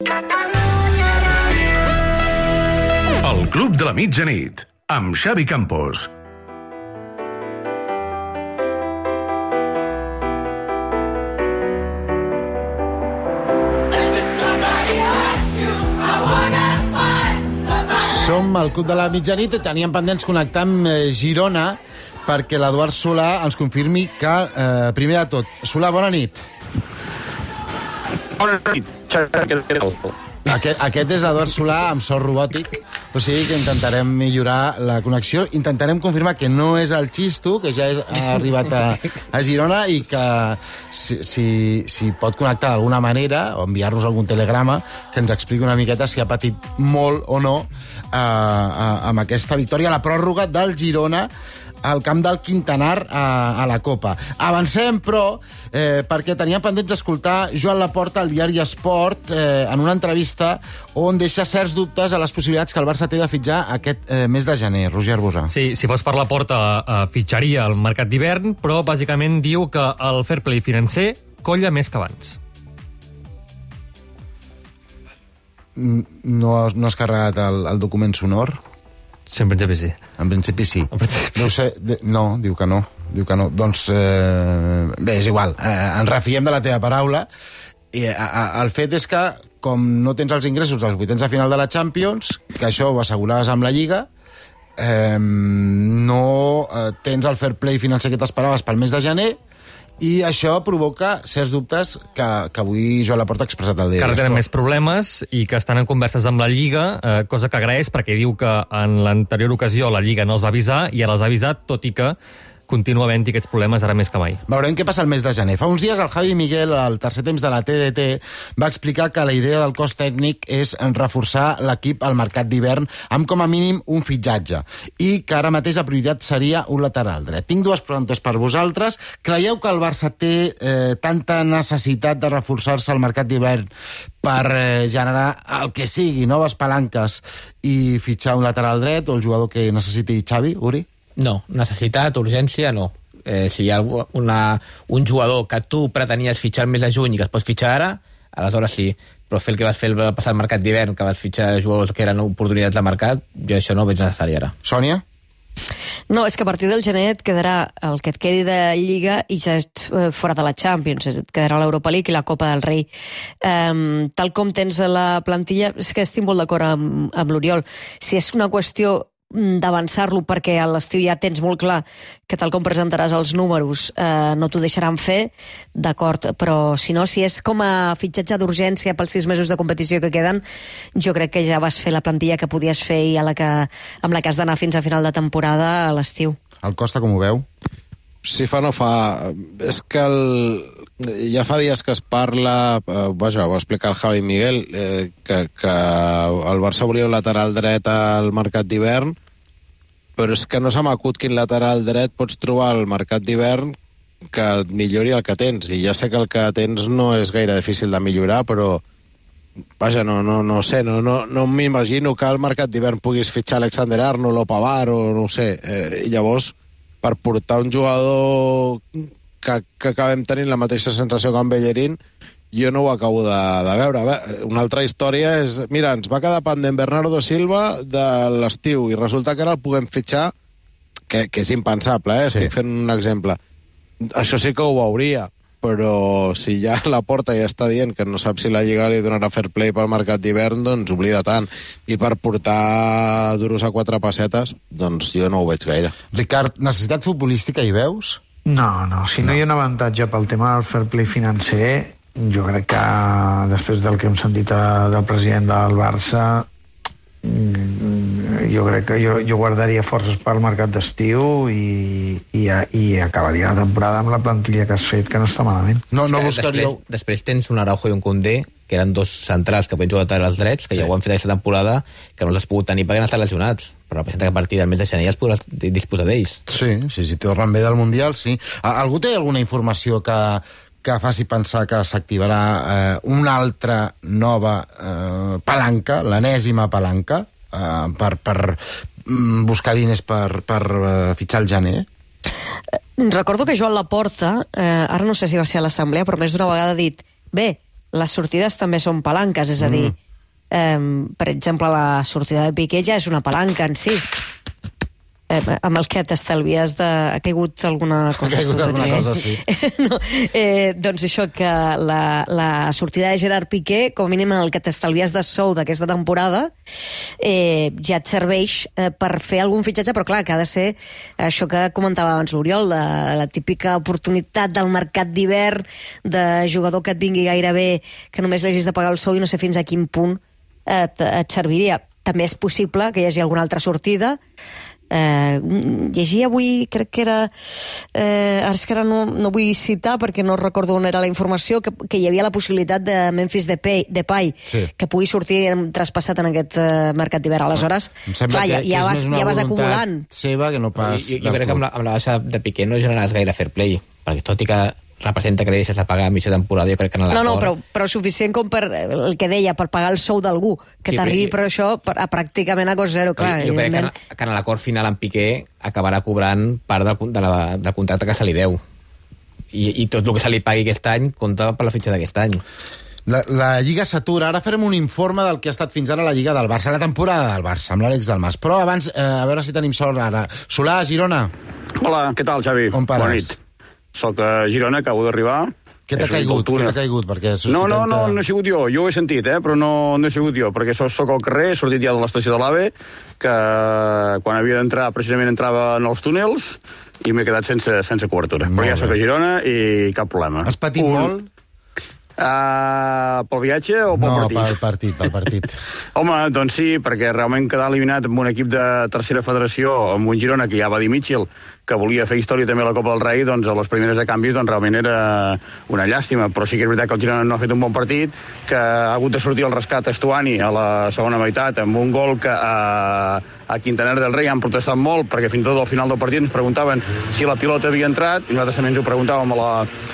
El Club de la Mitjanit, amb Xavi Campos. Som al Club de la Mitjanit i teníem pendents connectar amb eh, Girona perquè l'Eduard Solà ens confirmi que, eh, primer de tot, Solà, bona nit. Bona nit. Aquest, aquest és l'Eduard Solà amb so robòtic, o sigui que intentarem millorar la connexió. Intentarem confirmar que no és el Xisto, que ja és, ha arribat a, a Girona i que si, si, si pot connectar d'alguna manera o enviar-nos algun telegrama que ens expliqui una miqueta si ha patit molt o no eh, eh, amb aquesta victòria, la pròrroga del Girona al camp del Quintanar a, a la Copa. Avancem, però, eh, perquè tenia pendents d'escoltar Joan Laporta al diari Esport eh, en una entrevista on deixa certs dubtes a les possibilitats que el Barça té de fitxar aquest eh, mes de gener. Roger Arbusà. Sí, si fos per la porta, eh, fitxaria el mercat d'hivern, però bàsicament diu que el fair play financer colla més que abans. No, no has carregat el, el document sonor? Sí, en principi sí. En principi sí. En principi. No sé, no, diu que no. Diu que no. Doncs, eh, bé, és igual. Eh, ens refiem de la teva paraula. I a, a, el fet és que, com no tens els ingressos dels vuitens de final de la Champions, que això ho asseguraves amb la Lliga, eh, no eh, tens el fair play financer que t'esperaves pel mes de gener, i això provoca certs dubtes que, que avui Joan Laporta ha expressat al Que diari. ara tenen més problemes i que estan en converses amb la Lliga, eh, cosa que agraeix perquè diu que en l'anterior ocasió la Lliga no els va avisar i ara els ha avisat, tot i que continua havent-hi aquests problemes ara més que mai. Veurem què passa el mes de gener. Fa uns dies el Javi Miguel, al tercer temps de la TDT, va explicar que la idea del cos tècnic és reforçar l'equip al mercat d'hivern amb com a mínim un fitxatge i que ara mateix la prioritat seria un lateral dret. Tinc dues preguntes per vosaltres. Creieu que el Barça té eh, tanta necessitat de reforçar-se al mercat d'hivern per eh, generar el que sigui, noves palanques i fitxar un lateral dret o el jugador que necessiti Xavi, Uri? No, necessitat, urgència, no. Eh, si hi ha una, un jugador que tu pretenies fitxar el mes de juny i que es pots fitxar ara, aleshores sí. Però fer el que vas fer el passat mercat d'hivern, que vas fitxar jugadors que eren oportunitats de mercat, jo això no ho veig necessari ara. Sònia? No, és que a partir del gener et quedarà el que et quedi de Lliga i ja ets eh, fora de la Champions, et quedarà l'Europa League i la Copa del Rei. Um, tal com tens la plantilla, és que estic molt d'acord amb, amb l'Oriol. Si és una qüestió d'avançar-lo perquè a l'estiu ja tens molt clar que tal com presentaràs els números eh, no t'ho deixaran fer, d'acord, però si no, si és com a fitxatge d'urgència pels sis mesos de competició que queden, jo crec que ja vas fer la plantilla que podies fer i a la que, amb la que has d'anar fins a final de temporada a l'estiu. El Costa, com ho veu? Si fa no fa... És que el... ja fa dies que es parla, eh, vaja, ho va explicar el Javi Miguel, eh, que, que el Barça volia un lateral dret al mercat d'hivern, però és que no se m'acut quin lateral dret pots trobar al mercat d'hivern que et millori el que tens. I ja sé que el que tens no és gaire difícil de millorar, però vaja, no, no, no sé, no, no, no m'imagino que al mercat d'hivern puguis fitxar Alexander Arnold o Pavar o no sé. Eh, llavors, per portar un jugador que, que acabem tenint la mateixa sensació que en Bellerín, jo no ho acabo de, de veure. Una altra història és... Mira, ens va quedar pendent Bernardo Silva de l'estiu i resulta que ara el puguem fitxar, que, que és impensable, eh? Sí. estic fent un exemple. Això sí que ho veuria, però si ja la porta ja està dient que no sap si la Lliga li donarà fair play pel mercat d'hivern, doncs oblida tant. I per portar duros a quatre pessetes, doncs jo no ho veig gaire. Ricard, necessitat futbolística hi veus? No, no, si no, no hi ha un avantatge pel tema del fair play financer, jo crec que després del que hem sentit a, del president del Barça, mm, jo crec que jo, jo guardaria forces pel mercat d'estiu i, i, i acabaria la temporada amb la plantilla que has fet, que no està malament. No, no buscaríeu... Després, després tens un Araujo i un Condé, que eren dos centrals que podien jugar a els drets, que Sí. ja ho han fet aquesta temporada, que no els has pogut tenir perquè han estat lesionats. Però representa que a partir del mes de gener ja es podràs di- disposar d'ells. Sí, sí, si tornen bé del Mundial, sí. Algú té alguna informació que, que faci pensar que s'activarà eh, una altra nova eh, palanca, l'enèsima palanca, eh, per, per mm, buscar diners per, per eh, fitxar el gener? Recordo que Joan Laporta, eh, ara no sé si va ser a l'assemblea, però més d'una vegada ha dit bé, les sortides també són palanques, és a dir, eh, per exemple, la sortida de Piqué ja és una palanca en si. Eh, amb el que t'estalvies de... Ha caigut alguna cosa. Ha caigut alguna eh? cosa, sí. no, eh, doncs això, que la, la sortida de Gerard Piqué, com a mínim el que t'estalvies de sou d'aquesta temporada, eh, ja et serveix eh, per fer algun fitxatge, però clar, que ha de ser això que comentava abans l'Oriol, la, la típica oportunitat del mercat d'hivern, de jugador que et vingui gairebé, que només l'hagis de pagar el sou i no sé fins a quin punt et, et serviria. També és possible que hi hagi alguna altra sortida, Eh, llegia avui, crec que era eh, ara és que ara no, no vull citar perquè no recordo on era la informació que, que hi havia la possibilitat de Memphis Depay, Depay Sí. que pugui sortir traspassat en aquest eh, mercat d'hivern. Aleshores, clar, ja, que, ja, vas, ja vas acumulant. seva que no pas... jo, jo del crec que amb la, amb la baixa de Piqué no generaràs gaire fair play, perquè tot i que representa que li deixes de pagar a mitja temporada, jo crec que en l'acord... no, no, però, però suficient com per el que deia, per pagar el sou d'algú que Sí, t'arribi per això per, a pràcticament a cost zero, clar, jo, jo crec que, en, que en l'acord final amb Piqué acabarà cobrant part del, de la, del contracte que se li deu. I, I tot el que se li pagui aquest any compta per la fitxa d'aquest any. La, la Lliga s'atura. Ara farem un informe del que ha estat fins ara la Lliga del Barça, la temporada del Barça, amb l'Àlex Dalmas. Però abans, eh, a veure si tenim sort ara. Solà, Girona, Hola, què tal, Xavi? On pares? Bona nit. Soc a Girona, acabo d'arribar. què t'ha caigut? Què t'ha caigut? Perquè No, no, no, no he sigut jo. Jo ho he sentit, eh? però no, no he sigut jo, perquè so, soc al carrer, he sortit ja de l'estació de l'AVE, que quan havia d'entrar, precisament entrava en els túnels, i m'he quedat sense, sense cobertura. Molt però ja sóc a Girona i cap problema. Has patit Un- molt? Uh, pel viatge o pel no, partit? pel partit, pel partit. Home, doncs sí, perquè realment quedar eliminat amb un equip de tercera federació, amb un Girona que ja va dir Mitchell, que volia fer història també a la Copa del Rei, doncs a les primeres de canvis doncs, realment era una llàstima, però sí que és veritat que el Girona no ha fet un bon partit, que ha hagut de sortir el rescat Estuani a la segona meitat amb un gol que a, a Quintaner del Rei han protestat molt, perquè fins i tot al final del partit ens preguntaven si la pilota havia entrat, i nosaltres també ens ho preguntàvem a la,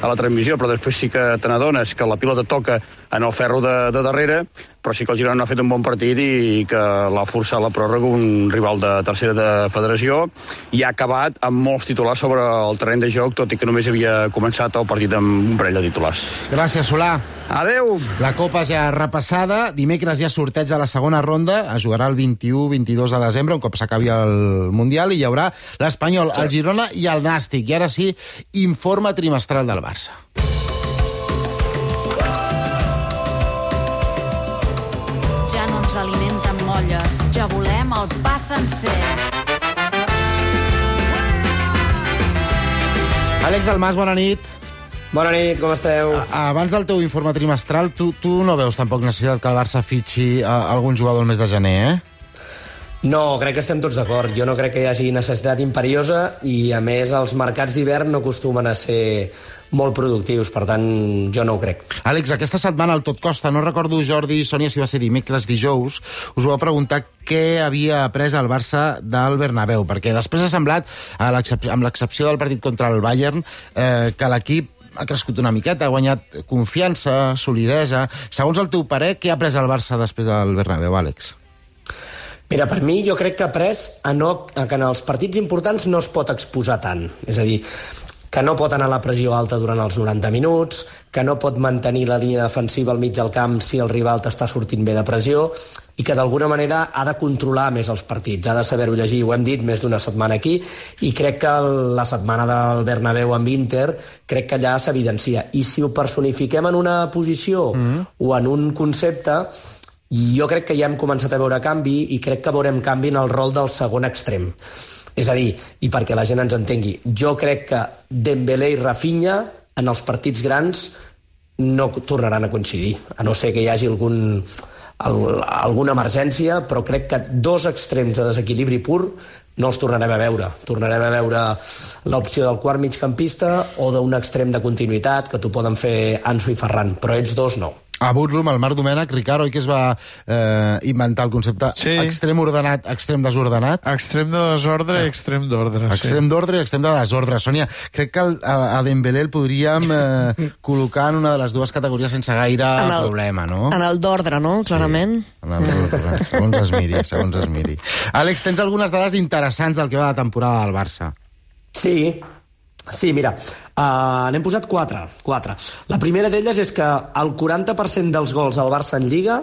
a la transmissió, però després sí que te n'adones que la pilota toca en el ferro de, de darrere, però sí que el Girona ha fet un bon partit i que l'ha forçat la pròrroga un rival de tercera de federació i ha acabat amb molts titulars sobre el terreny de joc, tot i que només havia començat el partit amb un parell de titulars. Gràcies, Solà. Adeu! La Copa ja repassada. Dimecres ha sorteig de la segona ronda. Es jugarà el 21-22 de desembre, un cop s'acabi el Mundial, i hi haurà l'Espanyol, el Girona i el Nàstic. I ara sí, informe trimestral del Barça. El pa sencer. Àlex Dalmas, bona nit. Bona nit, com esteu? Abans del teu informe trimestral, tu, tu no veus tampoc necessitat que el Barça fitxi uh, algun jugador el mes de gener, eh? No, crec que estem tots d'acord. Jo no crec que hi hagi necessitat imperiosa i, a més, els mercats d'hivern no acostumen a ser molt productius, per tant, jo no ho crec. Àlex, aquesta setmana al Tot Costa, no recordo, Jordi i Sònia, si va ser dimecres, dijous, us vau preguntar què havia après el Barça del Bernabéu, perquè després ha semblat, amb l'excepció del partit contra el Bayern, eh, que l'equip ha crescut una miqueta, ha guanyat confiança, solidesa... Segons el teu parer, què ha après el Barça després del Bernabéu, Àlex? Mira, per mi jo crec que ha après a no, a que en els partits importants no es pot exposar tant. És a dir, que no pot anar a la pressió alta durant els 90 minuts, que no pot mantenir la línia defensiva al mig del camp si el rival t'està sortint bé de pressió, i que d'alguna manera ha de controlar més els partits, ha de saber-ho llegir, ho hem dit més d'una setmana aquí, i crec que la setmana del Bernabéu amb Inter, crec que allà s'evidencia. I si ho personifiquem en una posició mm -hmm. o en un concepte, jo crec que ja hem començat a veure canvi i crec que veurem canvi en el rol del segon extrem. És a dir, i perquè la gent ens entengui, jo crec que Dembélé i Rafinha en els partits grans no tornaran a coincidir, a no ser que hi hagi algun, al, alguna emergència, però crec que dos extrems de desequilibri pur no els tornarem a veure. Tornarem a veure l'opció del quart migcampista o d'un extrem de continuïtat que t'ho poden fer Ansu i Ferran, però ells dos no. A Burrum, el Marc Domènech, Ricard, oi que es va eh, inventar el concepte Sí. extrem ordenat, extrem desordenat? Extrem de desordre i extrem d'ordre. Extrem d'ordre i extrem de desordre. Sònia, crec que el, a, a Dembélé el podríem eh, col·locar en una de les dues categories sense gaire En el- problema, no? En el d'ordre, no? Clarament. En el, segons es miri, segons es miri. Àlex, tens algunes dades interessants del que va de temporada del Barça. Sí, Sí, mira, uh, n'hem posat quatre, quatre. La primera d'elles és que el 40% dels gols al Barça en Lliga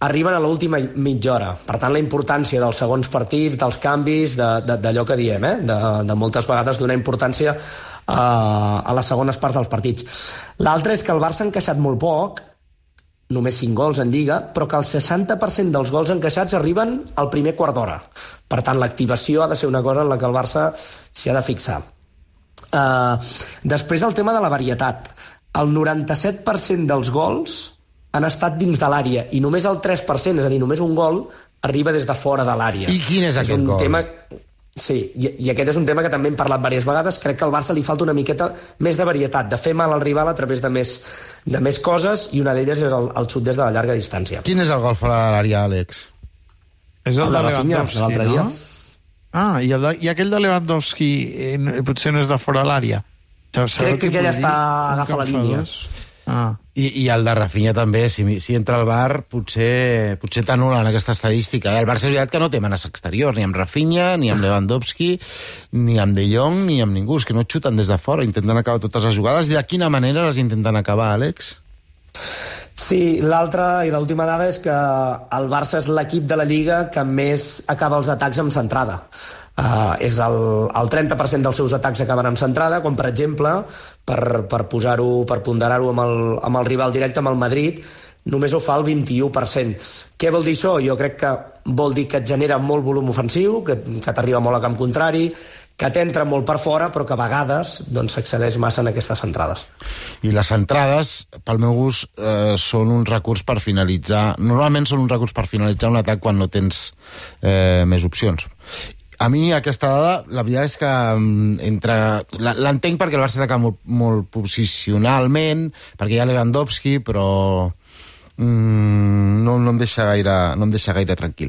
arriben a l'última mitja hora. Per tant, la importància dels segons partits, dels canvis, d'allò de, de, que diem, eh? de, de moltes vegades donar importància uh, a les segones parts dels partits. L'altre és que el Barça ha encaixat molt poc, només 5 gols en Lliga, però que el 60% dels gols encaixats arriben al primer quart d'hora. Per tant, l'activació ha de ser una cosa en la que el Barça s'hi ha de fixar. Uh, després el tema de la varietat. El 97% dels gols han estat dins de l'àrea i només el 3%, és a dir, només un gol, arriba des de fora de l'àrea. I quin és, és aquest un gol? Tema... Sí, i, i aquest és un tema que també hem parlat diverses vegades. Crec que al Barça li falta una miqueta més de varietat, de fer mal al rival a través de més, de més coses, i una d'elles és el, el xut des de la llarga distància. Quin és el gol fora de l'àrea, Àlex? És el, El de de Rafinha, Lewandowski, l'altre no? dia. Ah, i, el de, i aquell de Lewandowski eh, potser no és de fora de l'àrea. Crec que aquell vull està- agafa la que línia. Ah. I, I el de Rafinha també, si, si entra al bar, potser, potser t'anul·len aquesta estadística. El Barça és veritat que no té manes exteriors, ni amb Rafinha, ni amb Lewandowski, ni amb De Jong, ni amb ningú. És que no xuten des de fora, intenten acabar totes les jugades. I de quina manera les intenten acabar, Àlex? Sí, l'altra i l'última dada és que el Barça és l'equip de la Lliga que més acaba els atacs amb centrada. Uh, és el, el 30% dels seus atacs acaben amb centrada, com per exemple, per, per posar-ho, per ponderar-ho amb, el, amb el rival directe, amb el Madrid, només ho fa el 21%. Què vol dir això? Jo crec que vol dir que et genera molt volum ofensiu, que, que t'arriba molt a camp contrari, que t'entra molt per fora, però que a vegades doncs, s'accedeix massa en aquestes centrades. I les entrades, pel meu gust, eh, són un recurs per finalitzar... Normalment són un recurs per finalitzar un atac quan no tens eh, més opcions. A mi aquesta dada, la veritat és que mm, entre... l'entenc perquè el Barça ataca molt, molt posicionalment, perquè hi ha Lewandowski, però mm, no, no, em deixa gaire, no em deixa gaire tranquil.